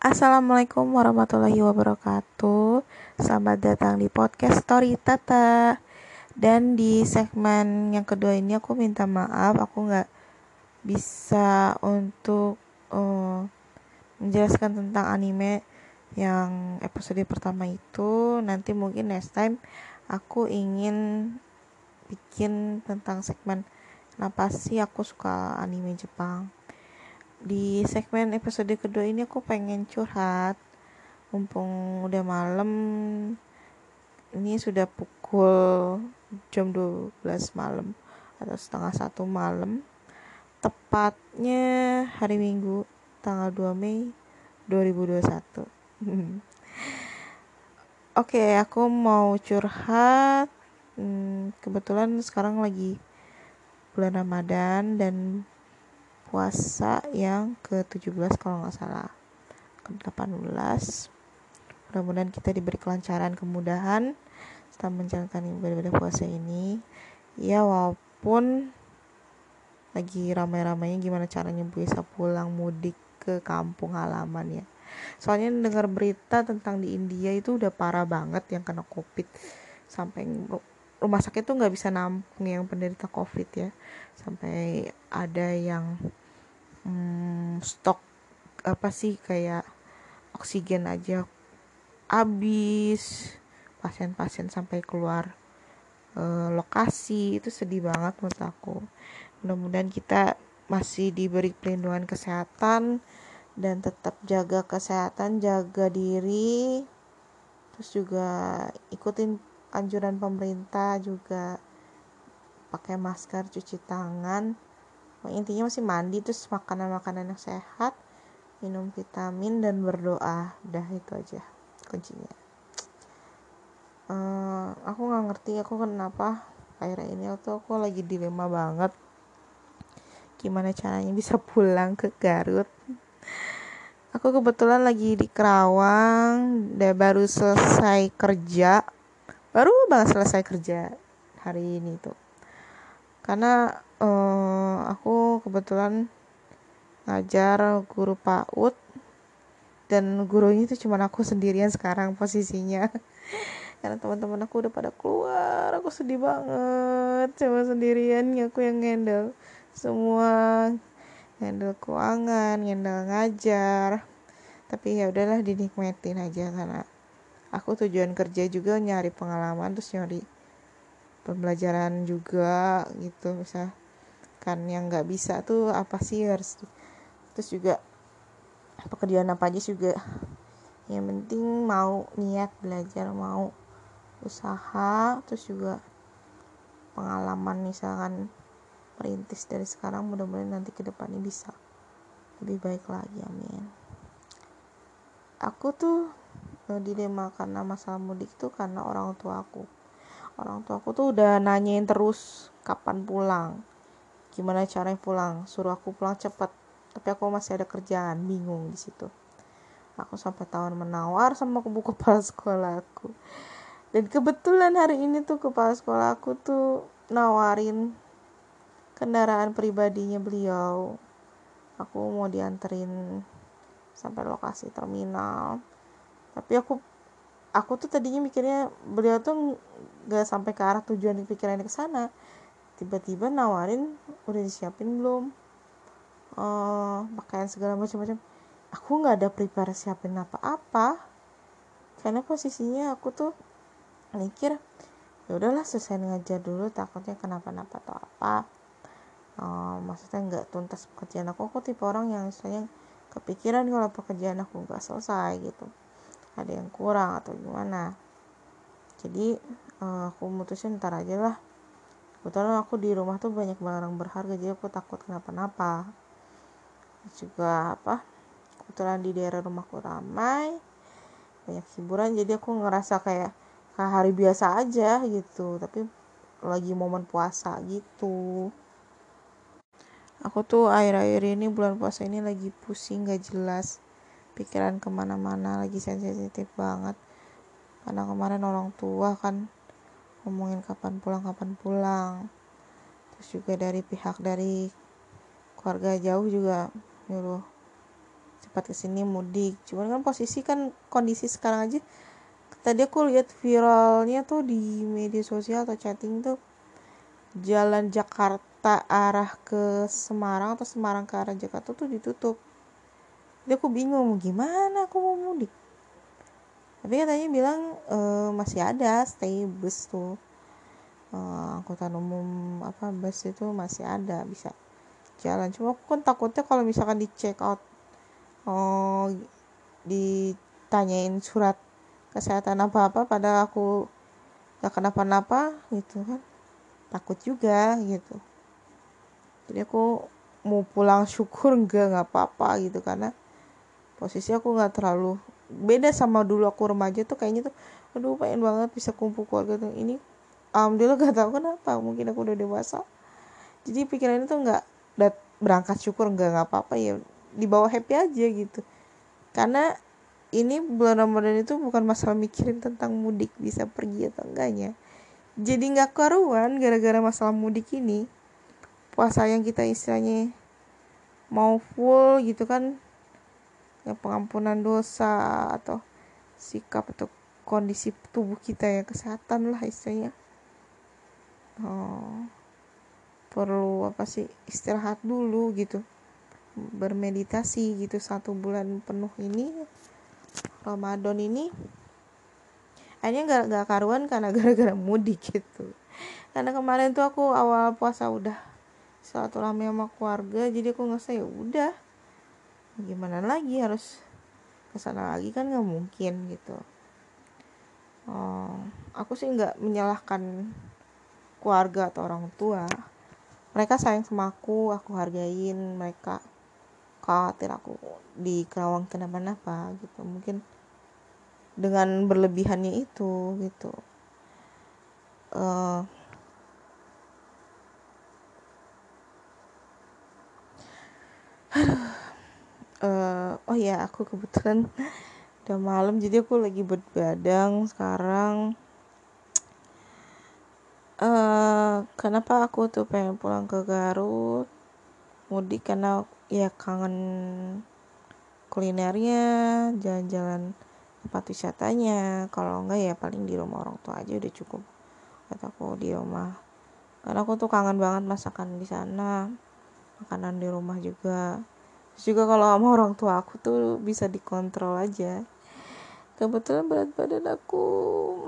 Assalamualaikum warahmatullahi wabarakatuh. Selamat datang di podcast Story Tata. Dan di segmen yang kedua ini aku minta maaf Aku gak bisa untuk uh, menjelaskan tentang anime yang episode pertama itu. Nanti mungkin next time aku ingin bikin tentang segmen Kenapa sih aku suka anime Jepang di segmen episode kedua ini aku pengen curhat. Mumpung udah malam ini sudah pukul jam 12 malam atau setengah satu malam. Tepatnya hari minggu tanggal 2 Mei 2021 Oke, okay, aku mau curhat. Hmm, kebetulan sekarang lagi bulan Ramadan dan puasa yang ke-17 kalau nggak salah. Ke-18 mudah-mudahan kita diberi kelancaran kemudahan setelah menjalankan ibadah puasa ini. Ya walaupun lagi ramai-ramainya gimana caranya bisa pulang mudik ke kampung halaman ya. Soalnya dengar berita tentang di India itu udah parah banget yang kena covid. Sampai rumah sakit tuh nggak bisa nampung yang penderita covid ya. Sampai ada yang hmm, stok apa sih? Kayak oksigen aja habis pasien-pasien sampai keluar e, lokasi. Itu sedih banget menurut aku. Mudah-mudahan kita masih diberi perlindungan kesehatan dan tetap jaga kesehatan jaga diri. Terus juga ikutin anjuran pemerintah juga. Pakai masker cuci tangan intinya masih mandi terus makanan-makanan yang sehat minum vitamin dan berdoa. Udah itu aja kuncinya. Uh, aku nggak ngerti aku kenapa akhirnya ini tuh aku lagi dilema banget. Gimana caranya bisa pulang ke Garut? Aku kebetulan lagi di Kerawang udah baru selesai kerja. Baru banget selesai kerja hari ini tuh. Karena uh, aku kebetulan ngajar guru PAUD dan gurunya itu cuma aku sendirian sekarang posisinya. Karena teman-teman aku udah pada keluar aku sedih banget. Cuma sendirian aku yang handle semua. Handle keuangan handle ngajar. Tapi ya udahlah dinikmatin aja. Karena aku tujuan kerja juga nyari pengalaman terus nyari pembelajaran juga gitu bisa kan yang nggak bisa tuh apa sih harus terus juga pekerjaan apa aja juga? Yang penting mau niat belajar mau usaha terus juga pengalaman misalkan merintis dari sekarang mudah-mudahan nanti ke depannya bisa lebih baik lagi amin. Aku tuh eh, dilema karena masalah mudik tuh karena orang tua aku. Orang tua aku tuh udah nanyain terus kapan pulang gimana caranya pulang? Suruh aku pulang cepat. Tapi aku masih ada kerjaan bingung di situ. Aku sampai tawar menawar sama buku kepala sekolah aku. Dan kebetulan hari ini tuh kepala sekolah aku tuh nawarin kendaraan pribadinya beliau. Aku mau dianterin sampai lokasi terminal. Tapi aku aku tuh tadinya mikirnya beliau tuh gak sampai ke arah tujuan pikirannya ke sana tiba-tiba nawarin udah disiapin belum? Uh, pakaian segala macam-macam. Aku nggak ada prepare siapin apa-apa. Karena posisinya aku tuh mikir ya udahlah selesai ngajar dulu takutnya kenapa-napa atau apa. Uh, maksudnya nggak tuntas pekerjaan aku. Aku tipe orang yang misalnya kepikiran kalau pekerjaan aku nggak selesai gitu. Ada yang kurang atau gimana. Jadi uh, aku mutusin ntar aja lah kebetulan aku di rumah tuh banyak barang berharga jadi aku takut kenapa-napa. Juga apa kebetulan di daerah rumahku ramai banyak hiburan jadi aku ngerasa kayak kayak hari biasa aja gitu tapi lagi momen puasa gitu. Aku tuh akhir-akhir ini bulan puasa ini lagi pusing gak jelas pikiran ke mana-mana lagi sensitif banget. Karena kemarin orang tua kan ngomongin kapan pulang kapan pulang. Terus juga dari pihak dari keluarga jauh juga nyuruh cepat ke sini mudik. Cuman kan posisi kan kondisi sekarang aja tadi aku lihat viralnya tuh di media sosial atau chatting tuh jalan Jakarta arah ke Semarang atau Semarang ke arah Jakarta tuh ditutup. Jadi aku bingung gimana aku mau mudik tapi katanya bilang e, masih ada stay bus tuh. E, angkutan umum apa bus itu masih ada bisa jalan. Cuma aku kan takutnya kalau misalkan di check out oh ditanyain surat kesehatan apa apa padahal aku gak kenapa-napa gitu kan. Takut juga gitu. Jadi aku mau pulang syukur enggak nggak apa-apa gitu. Karena posisi aku nggak terlalu beda sama dulu aku remaja tuh kayaknya tuh aduh pengen banget bisa kumpul keluarga tuh. Ini alhamdulillah gak tahu kenapa mungkin aku udah dewasa. Jadi pikiran itu nggak berangkat syukur nggak nggak apa-apa ya dibawa happy aja gitu. Karena ini bulan Ramadan itu bukan masalah mikirin tentang mudik bisa pergi atau enggaknya. Jadi nggak karuan gara-gara masalah mudik ini. Puasa yang kita istilahnya mau full gitu kan ya pengampunan dosa atau sikap atau kondisi tubuh kita ya kesehatan lah istilahnya. Oh, perlu apa sih istirahat dulu gitu. Bermeditasi gitu satu bulan penuh ini Ramadan ini. Akhirnya gak, gak karuan karena gara-gara mudik gitu. Karena kemarin tuh aku awal puasa udah satu lama sama keluarga jadi aku ngerasa ya udah gimana lagi harus ke sana lagi kan nggak mungkin gitu. Oh, aku sih nggak menyalahkan keluarga atau orang tua. Mereka sayang sama aku aku hargain mereka khawatir aku di Kerawang kenapa-napa gitu. Mungkin dengan berlebihannya itu gitu. Uh, uh, oh ya aku kebetulan udah malam jadi aku lagi berbadang sekarang. Uh, kenapa aku tuh pengen pulang ke Garut? Mudik karena ya kangen kulinernya jalan-jalan tempat wisatanya. Kalau enggak ya paling di rumah orang tua aja udah cukup kataku di rumah. Karena aku tuh kangen banget masakan di sana makanan di rumah juga juga kalau sama orang tua aku tuh bisa dikontrol aja. Kebetulan berat badan aku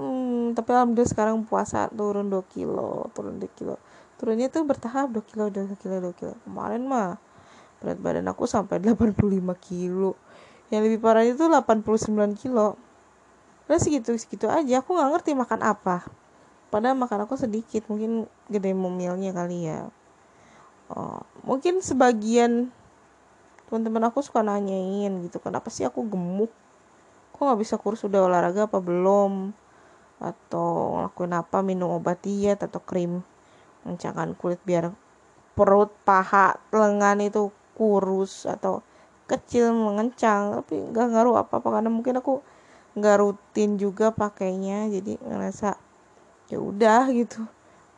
hmm, tapi alhamdulillah sekarang puasa turun 2 kilo turun 2 kilo. Turunnya tuh bertahap 2 kilo 2 kilo 2 kilo. Kemarin mah berat badan aku sampai 85 kilo. Yang lebih parah itu 89 kilo. Udah segitu segitu aja. Aku nggak ngerti makan apa. Padahal makan aku sedikit mungkin gede memilnya kali ya. Oh, mungkin sebagian teman-teman aku suka nanyain gitu kenapa sih aku gemuk? Kok nggak bisa kurus? Udah olahraga apa belum? Atau ngelakuin apa? Minum obat diet atau krim mencakan kulit biar perut paha lengan itu kurus atau kecil mengencang. Tapi nggak ngaruh apa apa karena mungkin aku nggak rutin juga pakainya jadi ngerasa ya udah gitu.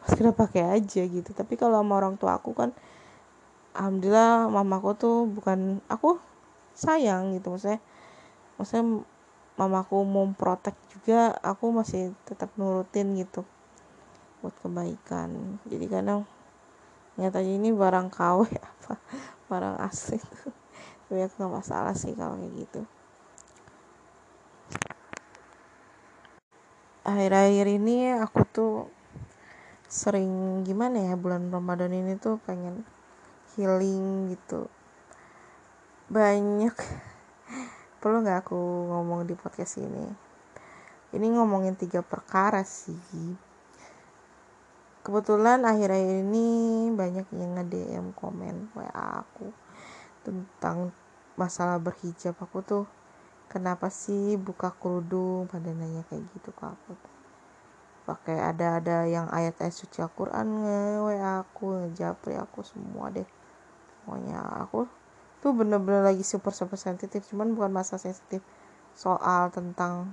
Pas kira pakai aja gitu. Tapi kalau sama orang tua aku kan alhamdulillah mamaku tuh bukan aku sayang gitu maksudnya maksudnya mamaku mau protek juga aku masih tetap nurutin gitu buat kebaikan. Jadi kadang nyatanya ini barang KW apa barang asli. Tapi aku gak masalah sih kalau kayak gitu. Akhir-akhir ini aku tuh sering gimana ya bulan Ramadan ini tuh pengen healing gitu. Banyak. Perlu nggak aku ngomong di podcast ini? Ini ngomongin tiga perkara sih. Kebetulan akhir-akhir ini banyak yang nge-DM komen WA aku tentang masalah berhijab. Aku tuh kenapa sih buka kerudung? Pada nanya kayak gitu ke aku. Pakai ada-ada yang ayat-ayat suci Al-Quran nge WA aku ngejapri aku semua deh pokoknya aku tuh bener-bener lagi super super sensitif cuman bukan masa sensitif soal tentang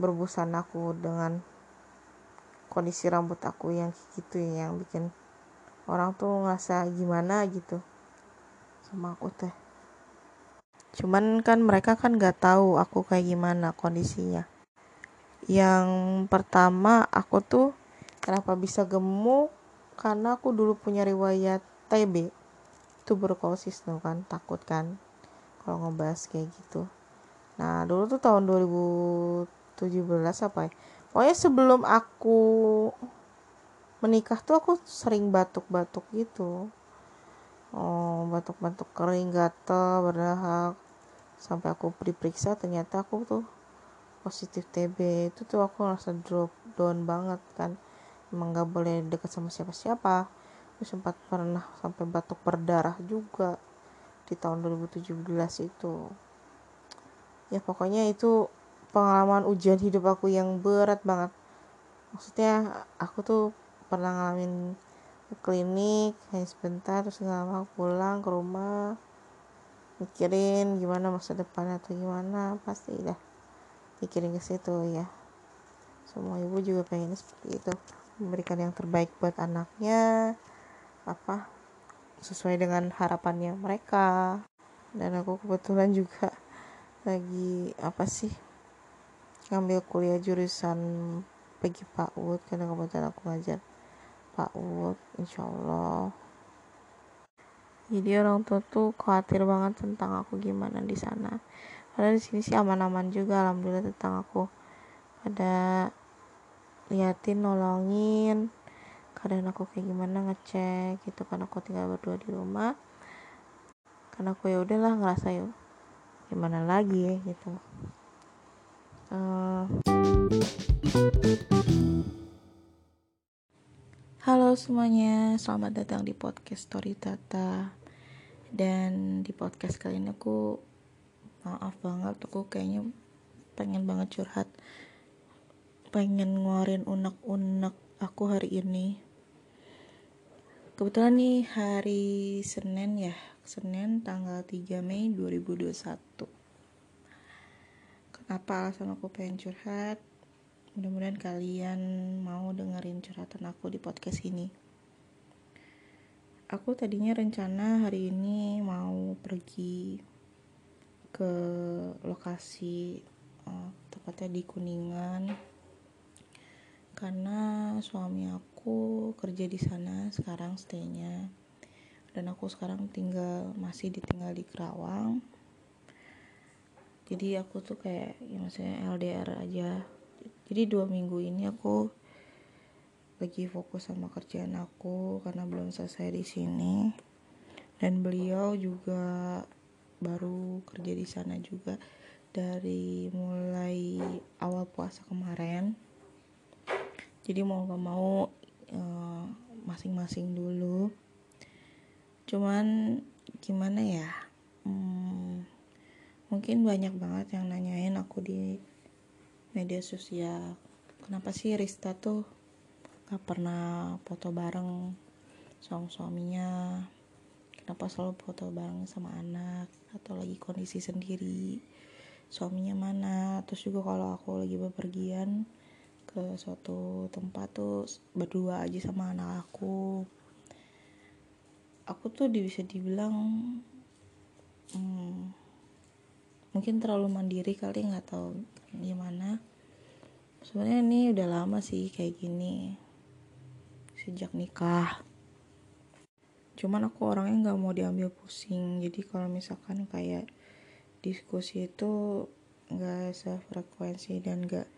berbusan aku dengan kondisi rambut aku yang gitu ya yang bikin orang tuh ngerasa gimana gitu sama aku teh. Cuman kan mereka kan nggak tahu aku kayak gimana kondisinya. Yang pertama aku tuh kenapa bisa gemuk? Karena aku dulu punya riwayat TB tuberkulosis tuh kan takut kan kalau ngebahas kayak gitu. Nah dulu tuh tahun 2017 apa ya pokoknya sebelum aku menikah tuh aku sering batuk-batuk gitu. Oh batuk-batuk kering gatel berdahak. Sampai aku diperiksa ternyata aku tuh positif TB itu tuh aku rasa drop down banget kan. Emang gak boleh deket sama siapa-siapa aku sempat pernah sampai batuk berdarah juga di tahun 2017 itu. Ya pokoknya itu pengalaman ujian hidup aku yang berat banget. Maksudnya aku tuh pernah ngalamin ke klinik hanya sebentar terus nggak lama pulang ke rumah mikirin gimana masa depan atau gimana pasti dah mikirin ke situ ya. Semua ibu juga pengen seperti itu. Memberikan yang terbaik buat anaknya apa sesuai dengan harapannya mereka. Dan aku kebetulan juga lagi apa sih ngambil kuliah jurusan pergi PAUD karena kebetulan aku ngajar PAUD insya Allah. Jadi orang tua tuh khawatir banget tentang aku gimana di sana. Padahal di sini sih aman-aman juga alhamdulillah tentang aku ada liatin nolongin kadang aku kayak gimana ngecek gitu kan aku tinggal berdua di rumah. Karena aku ya udahlah ngerasa yuk gimana lagi gitu. Uh, Halo semuanya, selamat datang di podcast Story Tata. Dan di podcast kali ini aku Maaf banget, aku kayaknya pengen banget curhat. Pengen ngeluarin unek-unek aku hari ini. Kebetulan nih hari Senin ya. Senin tanggal 3 Mei 2021 Kenapa alasan aku pengen curhat? Mudah-mudahan kalian mau dengerin curhatan aku di podcast ini. Aku tadinya rencana hari ini mau pergi ke lokasi uh, tepatnya di Kuningan karena suami aku kerja di sana sekarang staynya. Dan aku sekarang tinggal masih ditinggal di Kerawang. Jadi aku tuh kayak ya maksudnya LDR aja. Jadi dua minggu ini aku lagi fokus sama kerjaan aku karena belum selesai di sini. Dan beliau juga baru kerja di sana juga dari mulai awal puasa kemarin jadi mau gak mau eh, masing-masing dulu. Cuman gimana ya hmm, mungkin banyak banget yang nanyain aku di media sosial. Kenapa sih Rista tuh gak pernah foto bareng sama suaminya? Kenapa selalu foto bareng sama anak? Atau lagi kondisi sendiri suaminya mana? Terus juga kalau aku lagi bepergian ke suatu tempat tuh berdua aja sama anak aku. Aku tuh bisa dibilang hmm, mungkin terlalu mandiri kali nggak tahu gimana. Sebenarnya ini udah lama sih kayak gini sejak nikah. Cuman aku orangnya nggak mau diambil pusing. Jadi kalau misalkan kayak diskusi itu nggak sefrekuensi dan nggak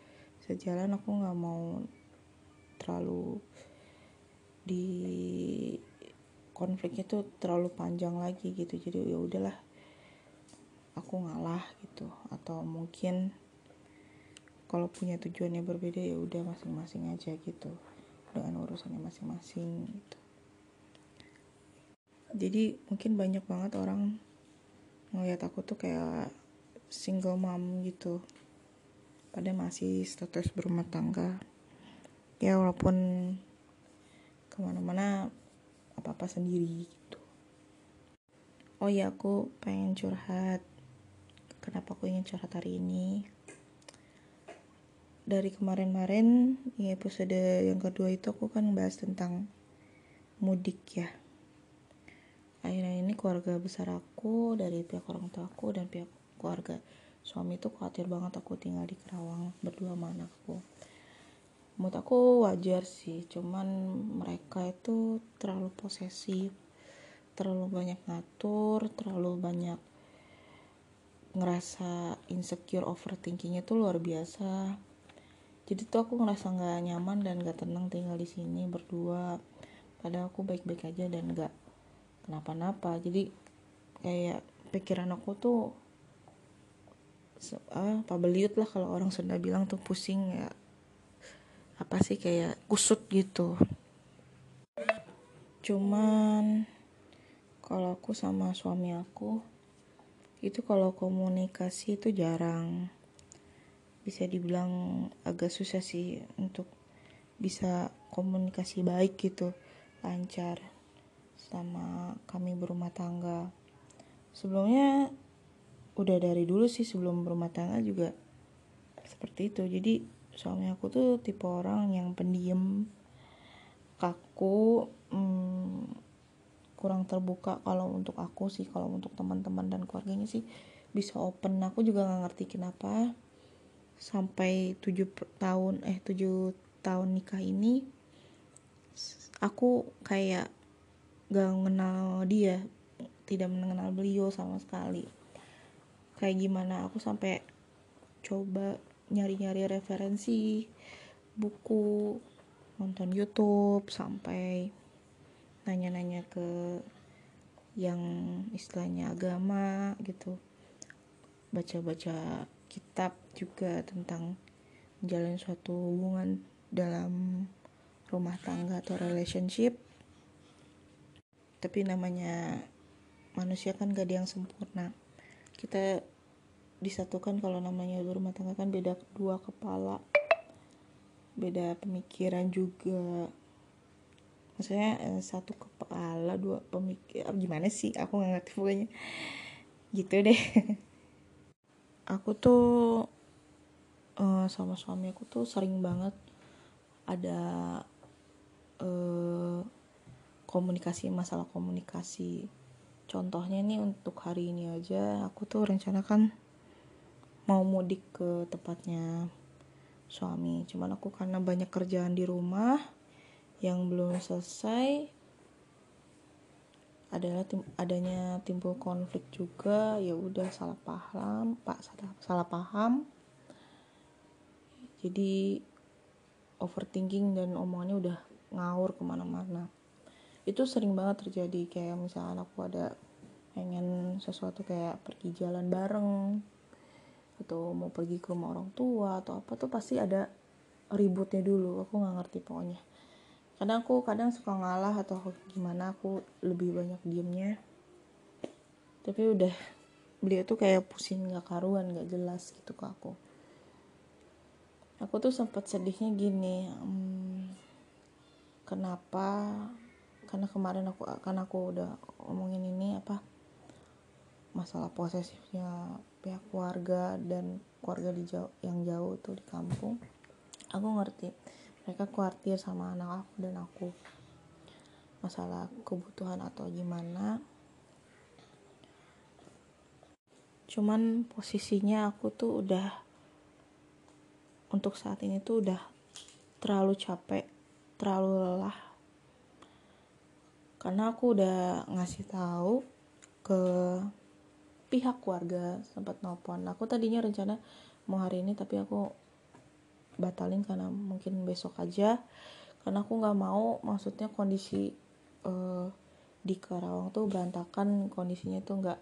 sejalan aku nggak mau terlalu di konfliknya tuh terlalu panjang lagi gitu. Jadi ya udahlah aku ngalah gitu. Atau mungkin kalau punya tujuannya berbeda ya udah masing-masing aja gitu dengan urusannya masing-masing gitu. Jadi mungkin banyak banget orang ngeliat aku tuh kayak single mom gitu pada masih status berumah tangga. Ya walaupun ke mana-mana apa-apa sendiri gitu. Oh ya aku pengen curhat. Kenapa aku ingin curhat hari ini? Dari kemarin-marin di episode yang kedua itu aku kan bahas tentang mudik ya. Akhirnya ini keluarga besar aku dari pihak orang tua aku dan pihak keluarga suami itu khawatir banget aku tinggal di Kerawang berdua sama anakku. Menurut aku wajar sih cuman mereka itu terlalu posesif terlalu banyak ngatur terlalu banyak ngerasa insecure overthinkingnya tuh luar biasa. Jadi tuh aku ngerasa nggak nyaman dan gak tenang tinggal di sini berdua. Padahal aku baik-baik aja dan gak kenapa-napa. Jadi kayak pikiran aku tuh ah, apa beliut lah kalau orang Sunda bilang tuh pusing ya. Apa sih kayak kusut gitu. Cuman kalau aku sama suami aku itu kalau komunikasi itu jarang. Bisa dibilang agak susah sih untuk bisa komunikasi baik gitu lancar sama kami berumah tangga. Sebelumnya udah dari dulu sih sebelum berumah tangga juga seperti itu. Jadi suami aku tuh tipe orang yang pendiam kaku hmm, kurang terbuka kalau untuk aku sih kalau untuk teman-teman dan keluarganya sih bisa open. Aku juga nggak ngerti kenapa sampai tujuh tahun eh tujuh tahun nikah ini aku kayak gak mengenal dia tidak mengenal beliau sama sekali kayak gimana. Aku sampai coba nyari-nyari referensi buku nonton YouTube sampai nanya-nanya ke yang istilahnya agama gitu. Baca-baca kitab juga tentang menjalin suatu hubungan dalam rumah tangga atau relationship. Tapi namanya manusia kan gak ada yang sempurna kita disatukan kalau namanya rumah tangga kan beda dua kepala. Beda pemikiran juga. Maksudnya eh, satu kepala dua pemikir gimana sih? Aku nggak ngerti pokoknya. Gitu deh. Aku tuh uh, sama suami aku tuh sering banget ada uh, komunikasi masalah komunikasi contohnya nih untuk hari ini aja aku tuh rencanakan mau mudik ke tempatnya suami. Cuman aku karena banyak kerjaan di rumah yang belum selesai adalah tim, adanya timbul konflik juga. Ya udah salah paham pak salah, salah paham. Jadi overthinking dan omongannya udah ngawur ke mana-mana itu sering banget terjadi kayak misalnya aku ada pengen sesuatu kayak pergi jalan bareng atau mau pergi ke rumah orang tua atau apa tuh pasti ada ributnya dulu. Aku nggak ngerti pokoknya. Kadang aku kadang suka ngalah atau gimana aku lebih banyak diemnya. Tapi udah beliau tuh kayak pusing gak karuan gak jelas gitu ke aku. Aku tuh sempat sedihnya gini hmm, kenapa karena kemarin aku kan aku udah ngomongin ini apa masalah posesifnya pihak keluarga dan keluarga di jauh yang jauh itu di kampung. Aku ngerti mereka khawatir sama anak aku dan aku masalah kebutuhan atau gimana. Cuman posisinya aku tuh udah untuk saat ini tuh udah terlalu capek terlalu lelah karena aku udah ngasih tahu ke pihak keluarga sempat nelpon. Aku tadinya rencana mau hari ini tapi aku batalin karena mungkin besok aja. Karena aku nggak mau maksudnya kondisi uh, di Karawang tuh berantakan kondisinya tuh nggak.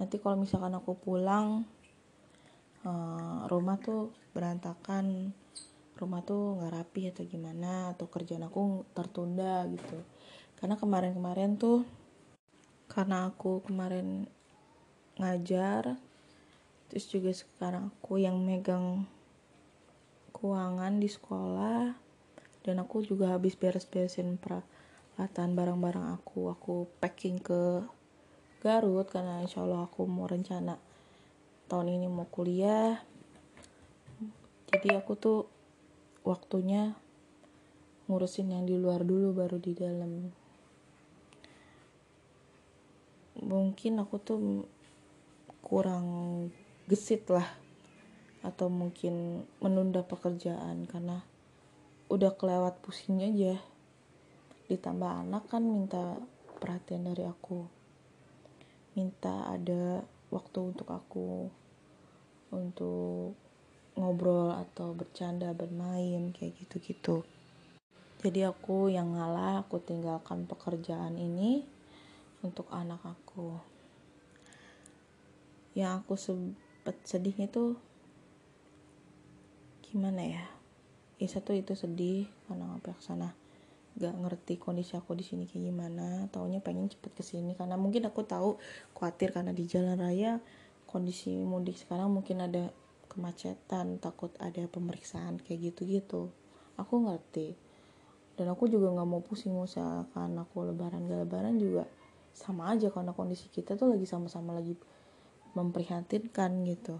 Nanti kalau misalkan aku pulang uh, rumah tuh berantakan. Rumah tuh nggak rapi atau gimana atau kerjaan aku tertunda gitu karena kemarin-kemarin tuh karena aku kemarin ngajar terus juga sekarang aku yang megang keuangan di sekolah dan aku juga habis beres-beresin peralatan barang-barang aku aku packing ke Garut karena insya Allah aku mau rencana tahun ini mau kuliah. Jadi aku tuh waktunya ngurusin yang di luar dulu baru di dalam mungkin aku tuh kurang gesit lah. Atau mungkin menunda pekerjaan karena udah kelewat pusing aja. Ditambah anak kan minta perhatian dari aku. Minta ada waktu untuk aku untuk ngobrol atau bercanda bermain kayak gitu-gitu. Jadi aku yang ngalah aku tinggalkan pekerjaan ini untuk anak aku. Yang aku sempet sedihnya tuh gimana ya? Ya satu itu sedih karena sampai sana. Gak ngerti kondisi aku di sini kayak gimana. Taunya pengen cepet ke sini karena mungkin aku tahu khawatir karena di jalan raya kondisi mudik sekarang mungkin ada kemacetan takut ada pemeriksaan kayak gitu-gitu. Aku ngerti. Dan aku juga nggak mau pusing misalkan aku lebaran gak lebaran juga sama aja karena kondisi kita tuh lagi sama-sama lagi memprihatinkan gitu.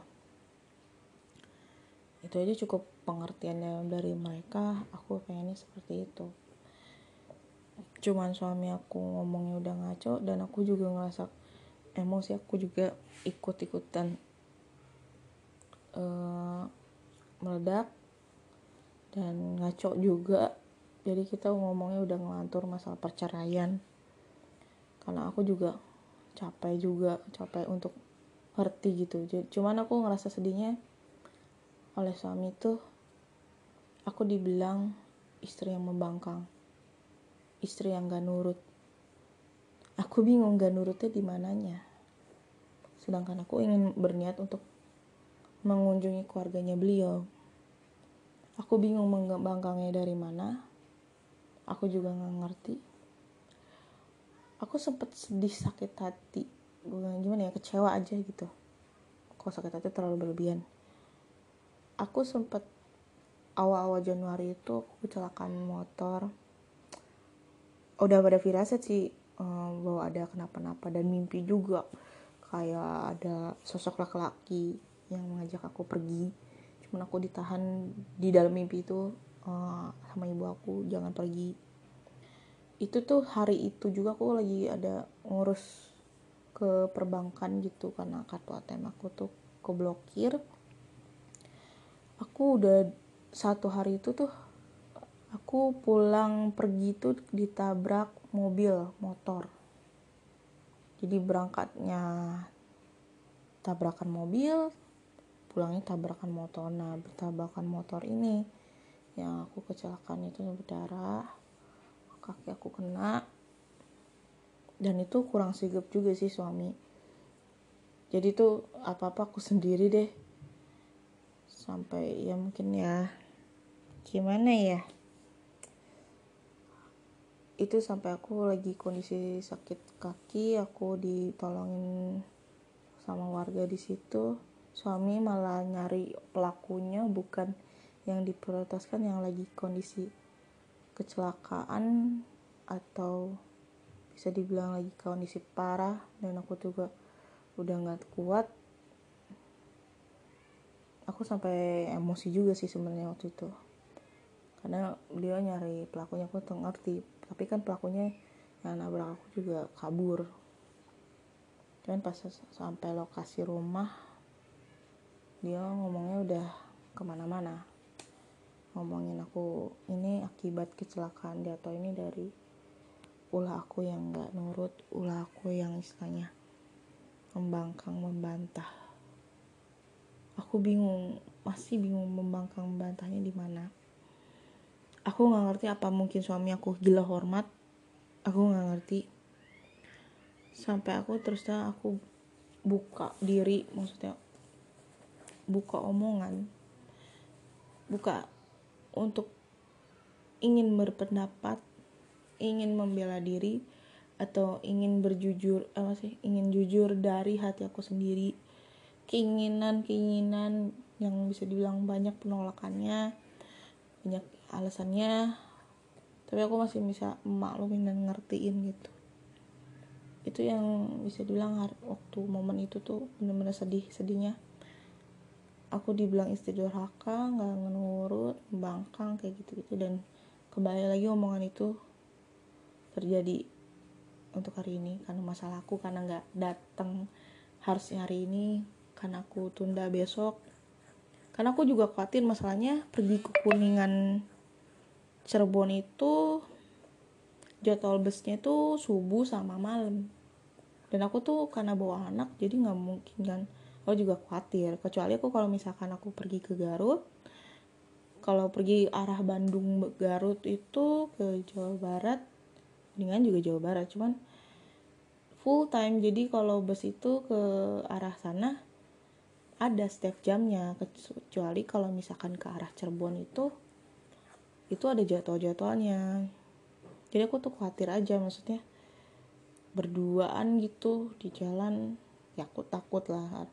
Itu aja cukup pengertiannya dari mereka. Aku pengennya seperti itu. Cuman suami aku ngomongnya udah ngaco dan aku juga ngerasa emosi aku juga ikut-ikutan uh, meledak dan ngaco juga. Jadi kita ngomongnya udah ngelantur masalah perceraian karena aku juga capek juga capek untuk ngerti gitu. Cuman aku ngerasa sedihnya oleh suami itu aku dibilang istri yang membangkang istri yang gak nurut. Aku bingung gak nurutnya di mananya. Sedangkan aku ingin berniat untuk mengunjungi keluarganya beliau. Aku bingung membangkangnya dari mana. Aku juga gak ngerti aku sempet sedih sakit hati. Bukan gimana ya kecewa aja gitu. Kok sakit hati terlalu berlebihan. Aku sempet awal-awal Januari itu aku kecelakaan motor. Udah pada firasat sih um, bahwa ada kenapa-napa dan mimpi juga. Kayak ada sosok laki-laki yang mengajak aku pergi. Cuman aku ditahan di dalam mimpi itu uh, sama ibu aku jangan pergi itu tuh hari itu juga aku lagi ada ngurus ke perbankan gitu karena kartu ATM aku tuh keblokir. Aku udah satu hari itu tuh aku pulang pergi tuh ditabrak mobil motor. Jadi berangkatnya tabrakan mobil pulangnya tabrakan motor. Nah bertabrakan motor ini yang aku kecelakaan itu berdarah kaki aku kena. Dan itu kurang sigap juga sih suami. Jadi tuh apa apa aku sendiri deh. Sampai ya mungkin ya gimana ya? Itu sampai aku lagi kondisi sakit kaki aku ditolongin sama warga di situ. Suami malah nyari pelakunya bukan yang diprioritaskan yang lagi kondisi kecelakaan atau bisa dibilang lagi kondisi parah dan aku juga udah nggak kuat aku sampai emosi juga sih sebenarnya waktu itu. Karena beliau nyari pelakunya aku tuh ngerti. Tapi kan pelakunya yang nabrak aku juga kabur. Dan pas sampai lokasi rumah dia ngomongnya udah ke mana-mana ngomongin aku ini akibat kecelakaan dia atau ini dari ulah aku yang nggak nurut ulah aku yang istilahnya membangkang membantah. Aku bingung masih bingung membangkang membantahnya di mana. Aku nggak ngerti apa mungkin suami aku gila hormat. Aku nggak ngerti. Sampai aku terus aku buka diri maksudnya buka omongan. Buka untuk ingin berpendapat ingin membela diri atau ingin berjujur apa sih ingin jujur dari hati aku sendiri. Keinginan-keinginan yang bisa dibilang banyak penolakannya banyak alasannya tapi aku masih bisa maklumin dan ngertiin gitu. Itu yang bisa dibilang waktu momen itu tuh bener-bener sedih sedihnya aku dibilang istri durhaka nggak nurut bangkang kayak gitu gitu dan kembali lagi omongan itu terjadi untuk hari ini karena masalah aku karena nggak datang harusnya hari ini karena aku tunda besok. Karena aku juga khawatir masalahnya pergi ke kuningan Cirebon itu jadwal busnya itu subuh sama malam. Dan aku tuh karena bawa anak jadi nggak mungkin kan aku juga khawatir. Kecuali aku kalau misalkan aku pergi ke Garut kalau pergi arah Bandung Garut itu ke Jawa Barat dengan juga Jawa Barat. Cuman full time. Jadi kalau bus itu ke arah sana ada setiap jamnya. Kecuali kalau misalkan ke arah Cirebon itu itu ada jadwal-jadwalnya. Jadi aku tuh khawatir aja maksudnya berduaan gitu di jalan ya aku takut lah.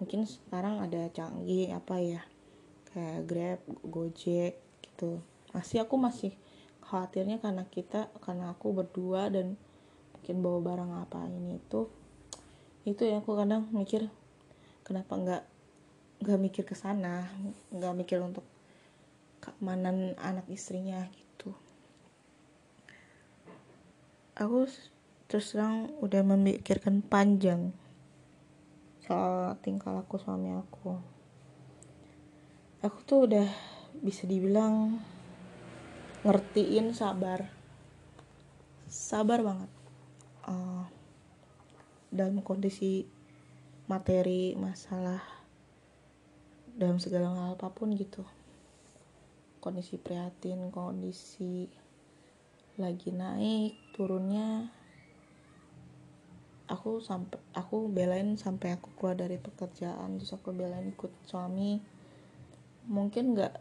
Mungkin sekarang ada canggih apa ya kayak Grab, Gojek gitu. Masih aku masih khawatirnya karena kita karena aku berdua dan mungkin bawa barang apa ini itu itu ya aku kadang mikir kenapa nggak nggak mikir ke sana nggak mikir untuk keamanan anak istrinya gitu. Aku terus terang udah memikirkan panjang soal tingkah laku suami aku. Aku tuh udah bisa dibilang ngertiin sabar. Sabar banget. Uh, dalam kondisi materi masalah dalam segala hal apa pun gitu. Kondisi prihatin kondisi lagi naik turunnya aku sampai aku belain sampai aku keluar dari pekerjaan terus aku belain ikut suami. Mungkin nggak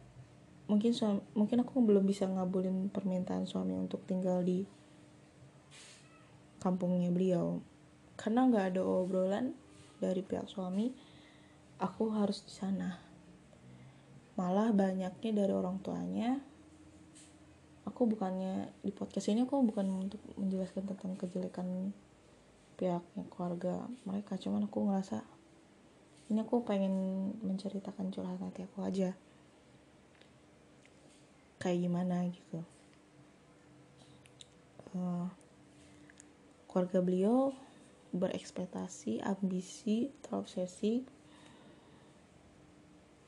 mungkin suami, mungkin aku belum bisa ngabulin permintaan suami untuk tinggal di kampungnya beliau. Karena nggak ada obrolan dari pihak suami aku harus di sana. Malah banyaknya dari orang tuanya aku bukannya di podcast ini aku bukan untuk menjelaskan tentang kejelekan pihaknya keluarga mereka. Cuman aku ngerasa ini aku pengen menceritakan curhat hati aku aja. Kayak gimana gitu. Uh, keluarga beliau berekspektasi ambisi terobsesi.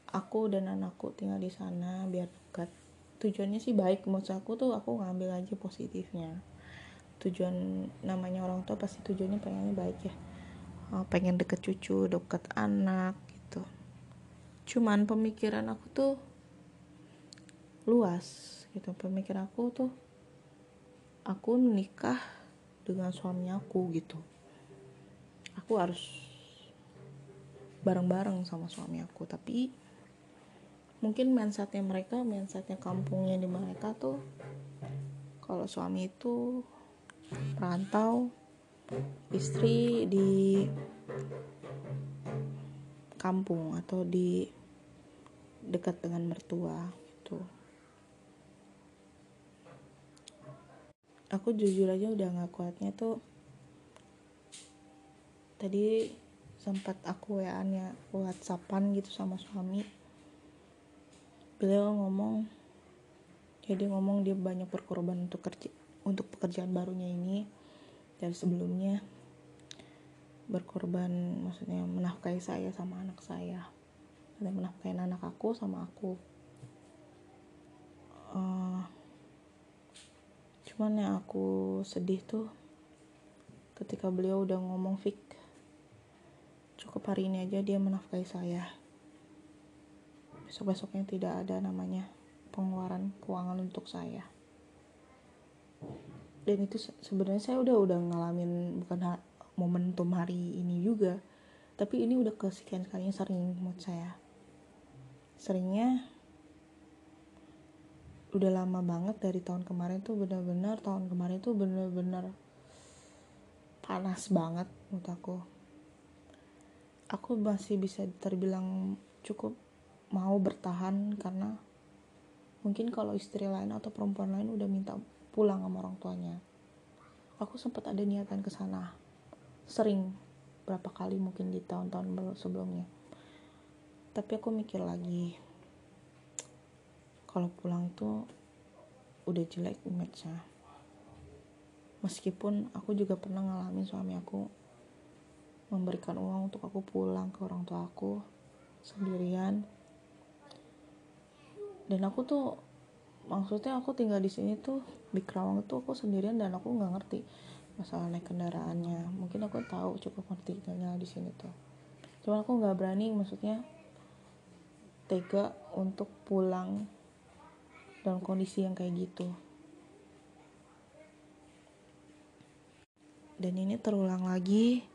Aku dan anakku tinggal di sana biar dekat. Tujuannya sih baik. Menurut aku tuh aku ngambil aja positifnya tujuan namanya orang tua pasti tujuannya pengennya baik ya. Oh, pengen deket cucu deket anak gitu. Cuman pemikiran aku tuh luas gitu. Pemikiran aku tuh aku menikah dengan suami aku gitu. Aku harus bareng-bareng sama suami aku tapi mungkin mindsetnya mereka mindsetnya kampungnya di mereka tuh kalau suami itu perantau istri di kampung atau di dekat dengan mertua gitu. Aku jujur aja udah nggak kuatnya tuh. Tadi sempat aku wa nya whatsappan gitu sama suami. Beliau ngomong jadi ngomong dia banyak berkorban untuk kerja untuk pekerjaan barunya ini dari sebelumnya berkorban maksudnya menafkahi saya sama anak saya. Dan menafkahi anak aku sama aku. Uh, cuman yang aku sedih tuh ketika beliau udah ngomong fik cukup hari ini aja dia menafkahi saya. Besok-besoknya tidak ada namanya pengeluaran keuangan untuk saya dan itu sebenarnya saya udah udah ngalamin bukan ha momentum hari ini juga. Tapi ini udah kesekian kalinya sering menurut saya. Seringnya udah lama banget dari tahun kemarin tuh benar-benar tahun kemarin tuh benar-benar panas banget menurut aku. Aku masih bisa terbilang cukup mau bertahan karena mungkin kalau istri lain atau perempuan lain udah minta pulang sama orang tuanya. Aku sempat ada niatan ke sana. Sering berapa kali mungkin di tahun-tahun sebelumnya. Tapi aku mikir lagi kalau pulang tuh udah jelek image-nya. Meskipun aku juga pernah ngalamin suami aku memberikan uang untuk aku pulang ke orang tua aku sendirian. Dan aku tuh maksudnya aku tinggal di sini tuh di Kerawang itu aku sendirian dan aku nggak ngerti masalah naik kendaraannya. Mungkin aku tahu cukup ngerti tinggal di sini tuh. Cuman aku nggak berani maksudnya tega untuk pulang dalam kondisi yang kayak gitu. Dan ini terulang lagi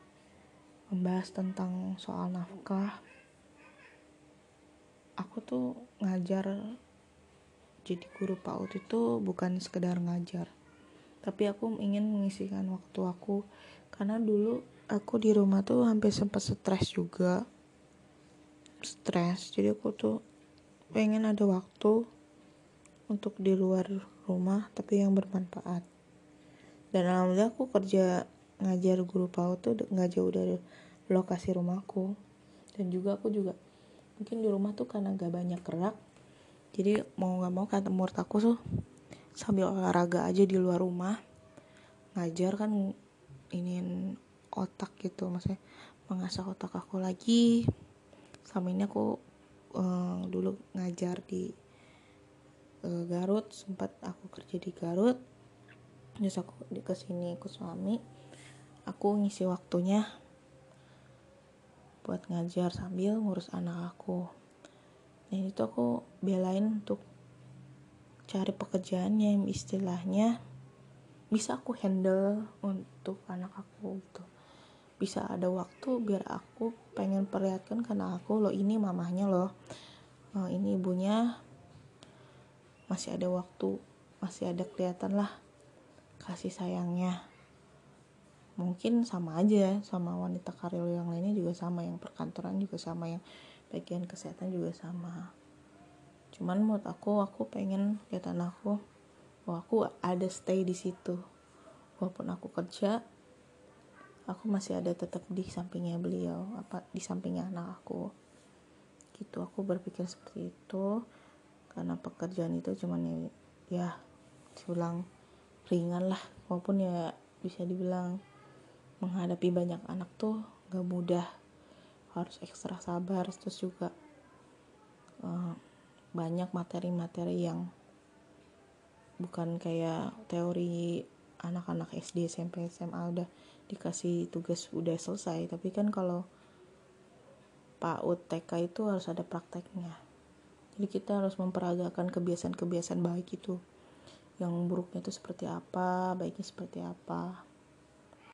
membahas tentang soal nafkah. Aku tuh ngajar jadi guru PAUD itu bukan sekedar ngajar. Tapi aku ingin mengisikan waktu aku. Karena dulu aku di rumah tuh hampir sempat stres juga. Stres. Jadi aku tuh pengen ada waktu untuk di luar rumah tapi yang bermanfaat. Dan alhamdulillah aku kerja ngajar guru PAUD tuh nggak jauh dari lokasi rumahku. Dan juga aku juga mungkin di rumah tuh karena gak banyak gerak jadi mau nggak mau kata murid aku tuh sambil olahraga aja di luar rumah ngajar kan ini otak gitu maksudnya mengasah otak aku lagi. Sama ini aku uh, dulu ngajar di uh, Garut sempat aku kerja di Garut. Terus aku di ke sini ikut suami aku ngisi waktunya buat ngajar sambil ngurus anak aku. Dan itu aku belain untuk cari pekerjaan yang istilahnya. Bisa aku handle untuk anak aku gitu. Bisa ada waktu biar aku pengen perlihatkan karena aku loh ini mamahnya loh. Oh, ini ibunya. Masih ada waktu masih ada kelihatan lah kasih sayangnya. Mungkin sama aja sama wanita karir yang lainnya juga sama yang perkantoran juga sama yang bagian kesehatan juga sama cuman menurut aku aku pengen kelihatan aku bahwa aku ada stay di situ. Walaupun aku kerja aku masih ada tetap di sampingnya beliau apa di sampingnya anak aku. Gitu aku berpikir seperti itu. Karena pekerjaan itu cuman ya, ya dibilang ringan lah. Walaupun ya bisa dibilang menghadapi banyak anak tuh gak mudah. Harus ekstra sabar terus juga uh, banyak materi-materi yang bukan kayak teori anak-anak SD SMP SMA udah dikasih tugas udah selesai. Tapi kan kalau PAUD TK itu harus ada prakteknya. Jadi kita harus memperagakan kebiasaan-kebiasaan baik itu. Yang buruknya itu seperti apa baiknya seperti apa